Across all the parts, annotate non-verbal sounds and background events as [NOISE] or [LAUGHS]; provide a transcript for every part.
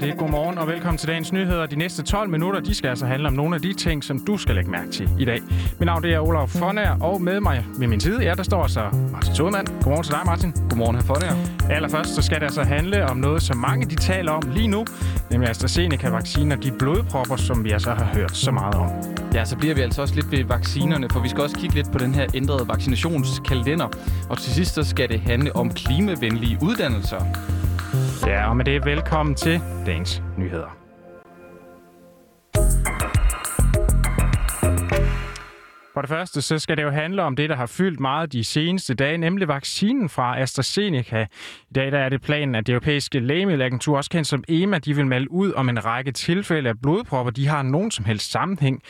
med det. Godmorgen og velkommen til dagens nyheder. De næste 12 minutter, de skal altså handle om nogle af de ting, som du skal lægge mærke til i dag. Mit navn det er Olaf Fonær, og med mig ved min side, ja, der står så Martin Todemand. Godmorgen til dig, Martin. Godmorgen, herr Fonær. Allerførst så skal det altså handle om noget, som mange de taler om lige nu, nemlig AstraZeneca-vacciner, de blodpropper, som vi altså har hørt så meget om. Ja, så bliver vi altså også lidt ved vaccinerne, for vi skal også kigge lidt på den her ændrede vaccinationskalender. Og til sidst så skal det handle om klimavenlige uddannelser. Ja, og med det velkommen til dagens nyheder. For det første, så skal det jo handle om det, der har fyldt meget de seneste dage, nemlig vaccinen fra AstraZeneca. I dag der er det planen, at det europæiske lægemiddelagentur, også kendt som EMA, de vil melde ud om en række tilfælde af blodpropper, de har nogen som helst sammenhæng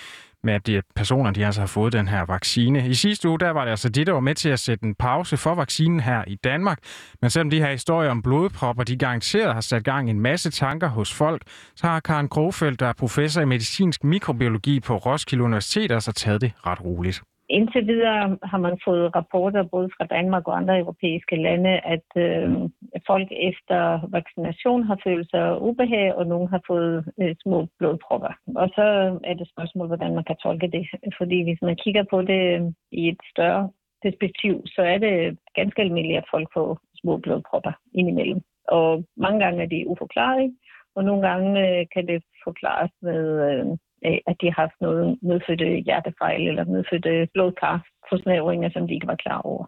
med, at de personer de altså har fået den her vaccine. I sidste uge der var det altså det, der var med til at sætte en pause for vaccinen her i Danmark. Men selvom de her historier om blodpropper, de garanteret har sat gang i en masse tanker hos folk, så har Karen Krofeldt, der er professor i medicinsk mikrobiologi på Roskilde Universitet, altså taget det ret roligt. Indtil videre har man fået rapporter både fra Danmark og andre europæiske lande, at øh, folk efter vaccination har følt sig ubehag, og nogen har fået øh, små blodpropper. Og så er det spørgsmål, hvordan man kan tolke det. Fordi hvis man kigger på det øh, i et større perspektiv, så er det ganske almindeligt, at folk får små blodpropper indimellem. Og mange gange er det uforklarligt, og nogle gange øh, kan det forklares med øh, at de har haft noget medfødte hjertefejl eller medfødte blodkar forsnævringer, som de ikke var klar over.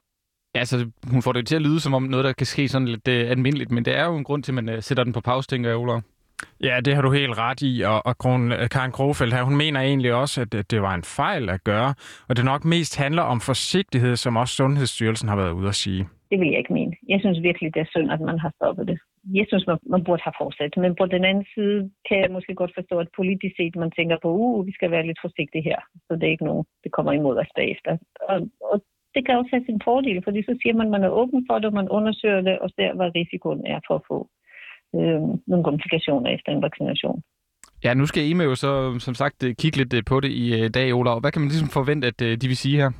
Ja, altså, hun får det til at lyde som om noget, der kan ske sådan lidt uh, almindeligt, men det er jo en grund til, at man uh, sætter den på pause, tænker jeg, Ola. Ja, det har du helt ret i, og, og Karen Krofeldt her, hun mener egentlig også, at det var en fejl at gøre, og det nok mest handler om forsigtighed, som også Sundhedsstyrelsen har været ude at sige. Det vil jeg ikke mene. Jeg synes virkelig, det er synd, at man har stoppet det jeg synes, man, man burde have fortsat. Men på den anden side kan jeg måske godt forstå, at politisk set man tænker på, uh, vi skal være lidt forsigtige her, så det er ikke nogen, det kommer imod os bagefter. Og, og det kan også have sin fordel, fordi så siger man, at man er åben for det, man undersøger det, og ser, hvad risikoen er for at få øh, nogle komplikationer efter en vaccination. Ja, nu skal EMA jo så som sagt kigge lidt på det i øh, dag, Ola. Hvad kan man ligesom forvente, at øh, de vil sige her?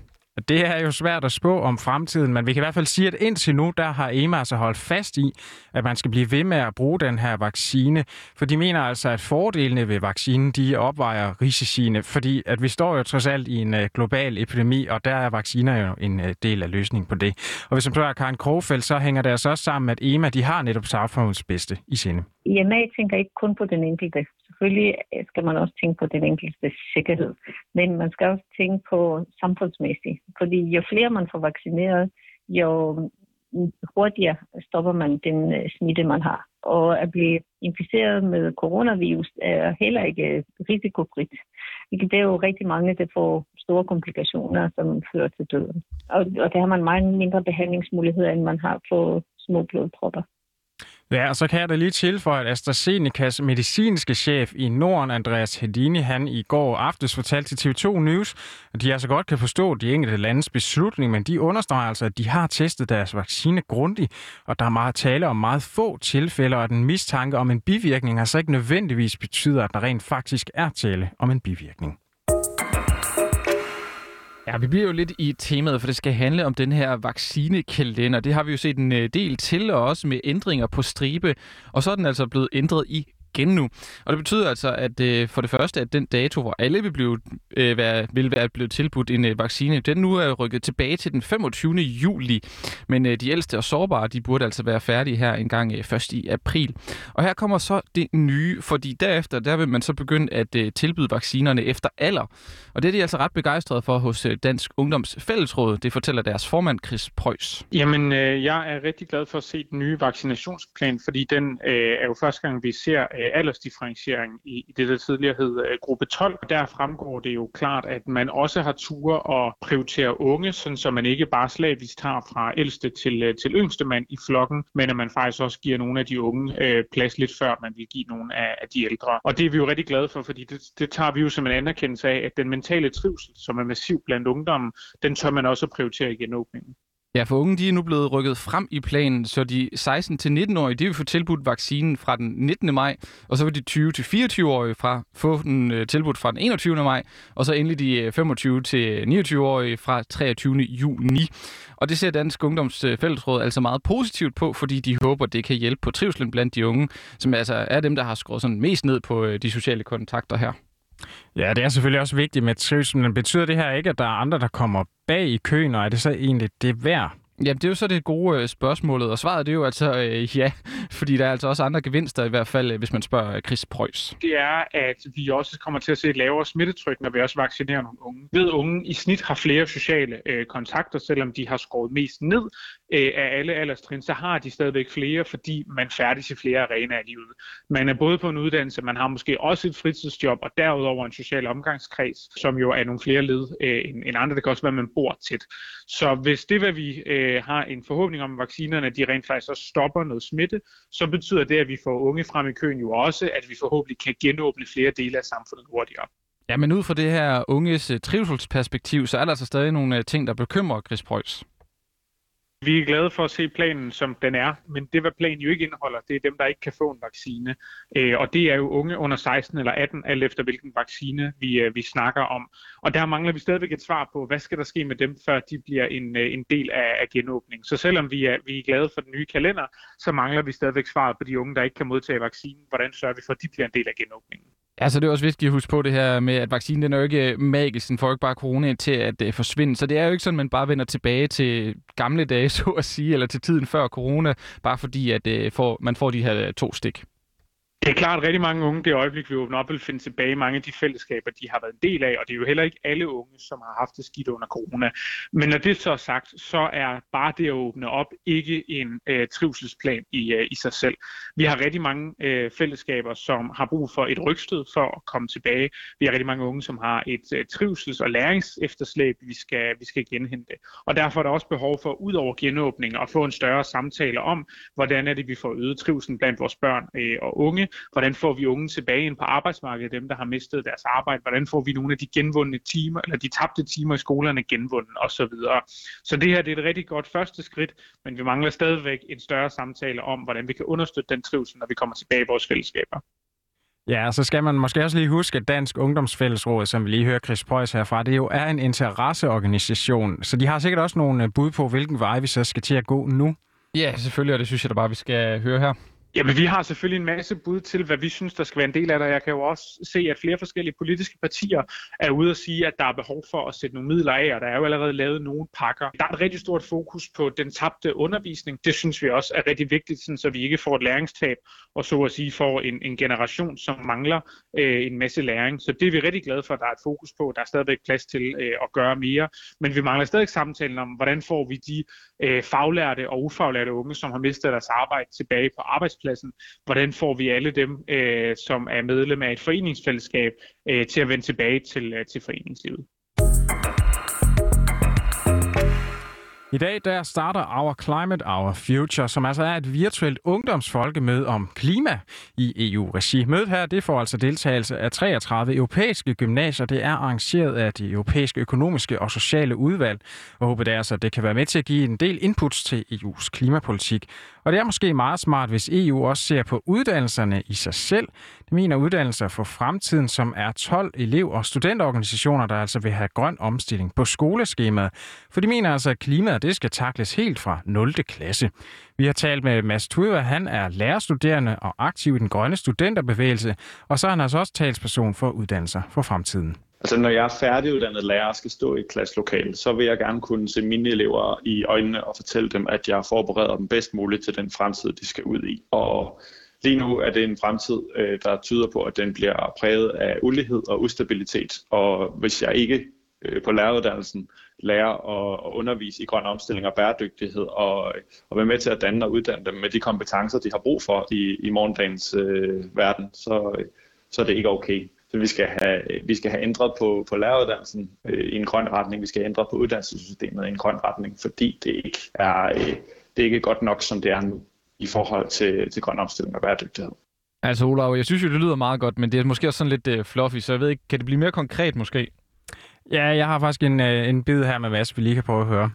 Det er jo svært at spå om fremtiden, men vi kan i hvert fald sige, at indtil nu, der har EMA altså holdt fast i, at man skal blive ved med at bruge den her vaccine, for de mener altså, at fordelene ved vaccinen, de opvejer risiciene, fordi at vi står jo trods alt i en øh, global epidemi, og der er vacciner jo en øh, del af løsningen på det. Og hvis man spørger Karen Krogfeldt, så hænger det altså også sammen, at EMA, de har netop samfundets bedste i sinde. EMA tænker ikke kun på den enkelte selvfølgelig skal man også tænke på den enkelte sikkerhed, men man skal også tænke på samfundsmæssigt, fordi jo flere man får vaccineret, jo hurtigere stopper man den øh, smitte, man har. Og at blive inficeret med coronavirus er heller ikke risikofrit. Det er jo rigtig mange, der får store komplikationer, som fører til døden. Og, og der har man meget mindre behandlingsmuligheder, end man har på små blodpropper. Ja, og så kan jeg da lige tilføje, at AstraZenecas medicinske chef i Norden, Andreas Hedini, han i går aftes fortalte til TV2 News, at de altså godt kan forstå de enkelte landes beslutning, men de understreger altså, at de har testet deres vaccine grundigt, og der er meget tale om meget få tilfælde, og at en mistanke om en bivirkning altså ikke nødvendigvis betyder, at der rent faktisk er tale om en bivirkning. Ja, vi bliver jo lidt i temaet, for det skal handle om den her vaccinekalender. Det har vi jo set en øh, del til, og også med ændringer på stribe. Og så er den altså blevet ændret i igen nu. Og det betyder altså, at øh, for det første, at den dato, hvor alle vil, blive, øh, være, vil være blevet tilbudt en øh, vaccine, den nu er rykket tilbage til den 25. juli. Men øh, de ældste og sårbare, de burde altså være færdige her en gang øh, først i april. Og her kommer så det nye, fordi derefter, der vil man så begynde at øh, tilbyde vaccinerne efter alder. Og det er de altså ret begejstrede for hos øh, Dansk Ungdoms Fællesråd. Det fortæller deres formand, Chris Preuss. Jamen, øh, jeg er rigtig glad for at se den nye vaccinationsplan, fordi den øh, er jo første gang, vi ser øh, aldersdifferentiering i, i det, der tidligere hed øh, gruppe 12. Der fremgår det jo klart, at man også har tur og prioritere unge, sådan så man ikke bare slavisk tager fra ældste til, øh, til yngste mand i flokken, men at man faktisk også giver nogle af de unge øh, plads lidt før man vil give nogle af, af de ældre. Og det er vi jo rigtig glade for, fordi det, det tager vi jo som en anerkendelse af, at den mentale trivsel, som er massiv blandt ungdommen, den tør man også prioritere i genåbningen. Ja, for unge de er nu blevet rykket frem i planen, så de 16-19-årige de vil få tilbudt vaccinen fra den 19. maj, og så vil de 20-24-årige fra få den øh, tilbudt fra den 21. maj, og så endelig de øh, 25-29-årige fra 23. juni. Og det ser Dansk Ungdoms øh, Fællesråd altså meget positivt på, fordi de håber, det kan hjælpe på trivselen blandt de unge, som altså er dem, der har skåret sådan mest ned på de sociale kontakter her. Ja, det er selvfølgelig også vigtigt med trivsel, men betyder det her ikke, at der er andre, der kommer bag i køen, og er det så egentlig det værd? Jamen, det er jo så det gode øh, spørgsmålet, og svaret det er jo altså øh, ja, [LAUGHS] fordi der er altså også andre gevinster, i hvert fald, øh, hvis man spørger øh, Chris Preuss. Det er, at vi også kommer til at se et lavere smittetryk, når vi også vaccinerer nogle unge. Ved unge i snit har flere sociale øh, kontakter, selvom de har skåret mest ned øh, af alle alderstrin, så har de stadigvæk flere, fordi man færdes i flere arenaer i livet. Man er både på en uddannelse, man har måske også et fritidsjob, og derudover en social omgangskreds, som jo er nogle flere led øh, end andre. Det kan også være, at man bor tæt. Så hvis det, hvad vi øh, har en forhåbning om, at vaccinerne de rent faktisk også stopper noget smitte, så betyder det, at vi får unge frem i køen jo også, at vi forhåbentlig kan genåbne flere dele af samfundet hurtigere. Ja, men ud fra det her unges øh, trivselsperspektiv, så er der altså stadig nogle øh, ting, der bekymrer Chris Preuss. Vi er glade for at se planen, som den er, men det, hvad planen jo ikke indeholder, det er dem, der ikke kan få en vaccine. Øh, og det er jo unge under 16 eller 18, alt efter hvilken vaccine vi, øh, vi snakker om. Og der mangler vi stadigvæk et svar på, hvad skal der ske med dem, før de bliver en, øh, en del af, af genåbningen. Så selvom vi er, vi er glade for den nye kalender, så mangler vi stadigvæk svaret på de unge, der ikke kan modtage vaccinen. Hvordan sørger vi for, at de bliver en del af genåbningen? Altså, det er også vigtigt at huske på det her med, at vaccinen den er jo ikke øh, magisk. Den får ikke bare corona til at øh, forsvinde. Så det er jo ikke sådan, at man bare vender tilbage til gamle dage, [LAUGHS] så at sige, eller til tiden før corona, bare fordi at øh, får, man får de her øh, to stik. Det er klart, at rigtig mange unge det øjeblik, vi åbner op, vil finde tilbage i mange af de fællesskaber, de har været en del af, og det er jo heller ikke alle unge, som har haft det skidt under corona. Men når det så er sagt, så er bare det at åbne op ikke en øh, trivselsplan i, øh, i sig selv. Vi har rigtig mange øh, fællesskaber, som har brug for et rygstød for at komme tilbage. Vi har rigtig mange unge, som har et øh, trivsels- og læringsefterslæb, vi skal, vi skal genhente. Og derfor er der også behov for, ud over genåbning, at få en større samtale om, hvordan er det, vi får øget trivsel blandt vores børn øh, og unge, Hvordan får vi unge tilbage ind på arbejdsmarkedet, dem der har mistet deres arbejde? Hvordan får vi nogle af de genvundne timer, eller de tabte timer i skolerne genvundet osv.? Så det her det er et rigtig godt første skridt, men vi mangler stadigvæk en større samtale om, hvordan vi kan understøtte den trivsel, når vi kommer tilbage i vores fællesskaber. Ja, så skal man måske også lige huske, at Dansk Ungdomsfællesråd, som vi lige hører Chris Preuss herfra, det jo er en interesseorganisation. Så de har sikkert også nogle bud på, hvilken vej vi så skal til at gå nu. Ja, selvfølgelig, og det synes jeg da bare, vi skal høre her. Jamen, vi har selvfølgelig en masse bud til, hvad vi synes, der skal være en del af det. Jeg kan jo også se, at flere forskellige politiske partier er ude og sige, at der er behov for at sætte nogle midler af, og der er jo allerede lavet nogle pakker. Der er et rigtig stort fokus på den tabte undervisning. Det synes vi også er rigtig vigtigt, sådan, så vi ikke får et læringstab, og så at sige får en, en generation, som mangler øh, en masse læring. Så det er vi rigtig glade for, at der er et fokus på. Der er stadigvæk plads til øh, at gøre mere. Men vi mangler stadig samtalen om, hvordan får vi de øh, faglærte og ufaglærte unge, som har mistet deres arbejde tilbage på arbejdspladsen. Hvordan får vi alle dem, øh, som er medlem af et foreningsfællesskab, øh, til at vende tilbage til, øh, til foreningslivet? I dag der starter Our Climate Our Future, som altså er et virtuelt ungdomsfolkemøde om klima i EU-regi. Mødet her det får altså deltagelse af 33 europæiske gymnasier. Det er arrangeret af de europæiske økonomiske og sociale udvalg. Og håber det er altså, at det kan være med til at give en del inputs til EU's klimapolitik. Og det er måske meget smart, hvis EU også ser på uddannelserne i sig selv. Det mener uddannelser for fremtiden, som er 12 elev- og studenterorganisationer, der altså vil have grøn omstilling på skoleskemaet. For de mener altså, at klimaet det skal takles helt fra 0. klasse. Vi har talt med Mads Tudva, han er lærerstuderende og aktiv i den grønne studenterbevægelse, og så er han altså også talsperson for uddannelser for fremtiden. Altså når jeg er færdiguddannet lærer og skal stå i et klasselokale, så vil jeg gerne kunne se mine elever i øjnene og fortælle dem, at jeg forbereder dem bedst muligt til den fremtid, de skal ud i. Og lige nu er det en fremtid, øh, der tyder på, at den bliver præget af ulighed og ustabilitet. Og hvis jeg ikke øh, på læreruddannelsen lærer at undervise i grøn omstilling og bæredygtighed, og, og være med til at danne og uddanne dem med de kompetencer, de har brug for i, i morgendagens øh, verden, så, så er det ikke okay. Så vi skal have, vi skal have ændret på, på læreruddannelsen øh, i en grøn retning. Vi skal have ændret på uddannelsessystemet i en grøn retning, fordi det ikke er, øh, det er ikke godt nok, som det er nu i forhold til, til grøn omstilling og bæredygtighed. Altså Olav, jeg synes jo, det lyder meget godt, men det er måske også sådan lidt øh, fluffy, så jeg ved ikke, kan det blive mere konkret måske? Ja, jeg har faktisk en, øh, en bid her med Mads, vi lige kan prøve at høre.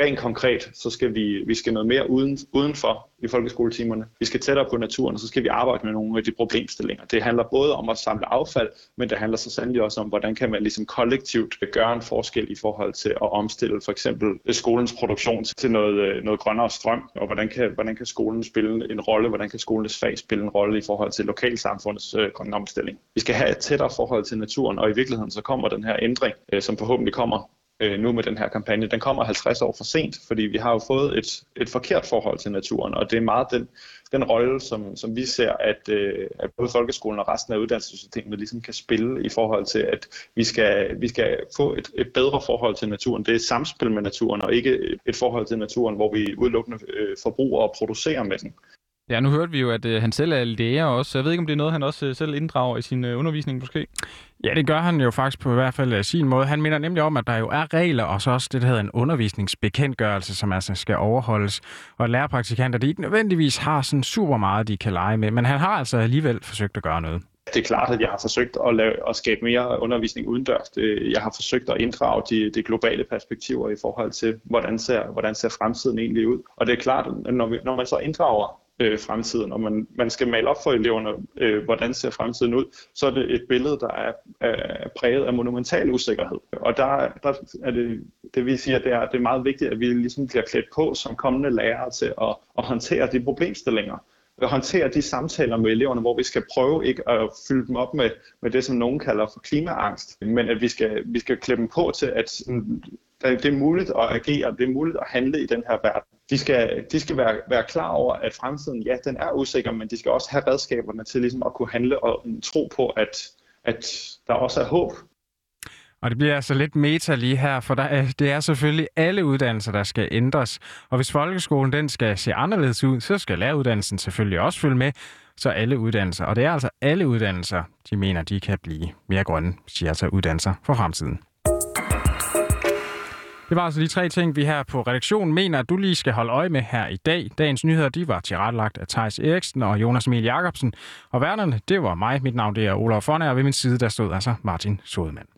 Rent konkret, så skal vi, vi skal noget mere uden, udenfor i folkeskoletimerne. Vi skal tættere på naturen, og så skal vi arbejde med nogle af de problemstillinger. Det handler både om at samle affald, men det handler så sandelig også om, hvordan kan man ligesom kollektivt gøre en forskel i forhold til at omstille for eksempel skolens produktion til noget, øh, noget grønnere strøm, og hvordan kan, hvordan kan skolen spille en rolle, hvordan kan skolens fag spille en rolle i forhold til lokalsamfundets øh, grønne omstilling. Vi skal have et tættere forhold til naturen, og i virkeligheden så kommer den her ændring, øh, som forhåbentlig kommer øh, nu med den her kampagne, den kommer 50 år for sent, fordi vi har jo fået et, et forkert forhold til naturen, og det er meget den, den rolle, som, som vi ser, at, øh, at både folkeskolen og resten af uddannelsessystemet ligesom kan spille i forhold til, at vi skal, vi skal få et, et bedre forhold til naturen. Det er et samspil med naturen, og ikke et forhold til naturen, hvor vi udelukkende øh, forbruger og producerer med den. Ja, nu hørte vi jo, at øh, han selv er lærer også. Jeg ved ikke, om det er noget, han også øh, selv inddrager i sin øh, undervisning måske? Ja, det gør han jo faktisk på i hvert fald af sin måde. Han minder nemlig om, at der jo er regler, og så også det, der hedder en undervisningsbekendtgørelse, som altså skal overholdes. Og lærerpraktikanter, de ikke nødvendigvis har sådan super meget, de kan lege med, men han har altså alligevel forsøgt at gøre noget. Det er klart, at jeg har forsøgt at, lave, at skabe mere undervisning udendørs. Jeg har forsøgt at inddrage de, de globale perspektiver i forhold til, hvordan ser, hvordan ser fremtiden egentlig ud. Og det er klart, at når, vi, når man så inddrager øh, fremtiden, og man, man skal male op for eleverne, øh, hvordan ser fremtiden ud, så er det et billede, der er, er præget af monumental usikkerhed. Og der, der er det, det vi siger, det er, det er meget vigtigt, at vi ligesom bliver klædt på som kommende lærere til at, at håndtere de problemstillinger at håndtere de samtaler med eleverne, hvor vi skal prøve ikke at fylde dem op med, med det, som nogen kalder for klimaangst, men at vi skal, vi skal klæde dem på til, at Øh, det er muligt at agere, det er muligt at handle i den her verden. De skal, de skal være, være klar over, at fremtiden, ja, den er usikker, men de skal også have redskaberne til ligesom at kunne handle og tro på, at, at der også er håb. Og det bliver altså lidt meta lige her, for der er, det er selvfølgelig alle uddannelser, der skal ændres. Og hvis folkeskolen den skal se anderledes ud, så skal læreruddannelsen selvfølgelig også følge med. Så alle uddannelser, og det er altså alle uddannelser, de mener, de kan blive mere grønne, siger altså uddannelser for fremtiden. Det var altså de tre ting, vi her på redaktionen mener, at du lige skal holde øje med her i dag. Dagens nyheder, de var tilrettelagt af Thijs Eriksen og Jonas Emil Jacobsen. Og værnerne, det var mig. Mit navn det er Olaf Fonner, og ved min side der stod altså Martin Sodemann.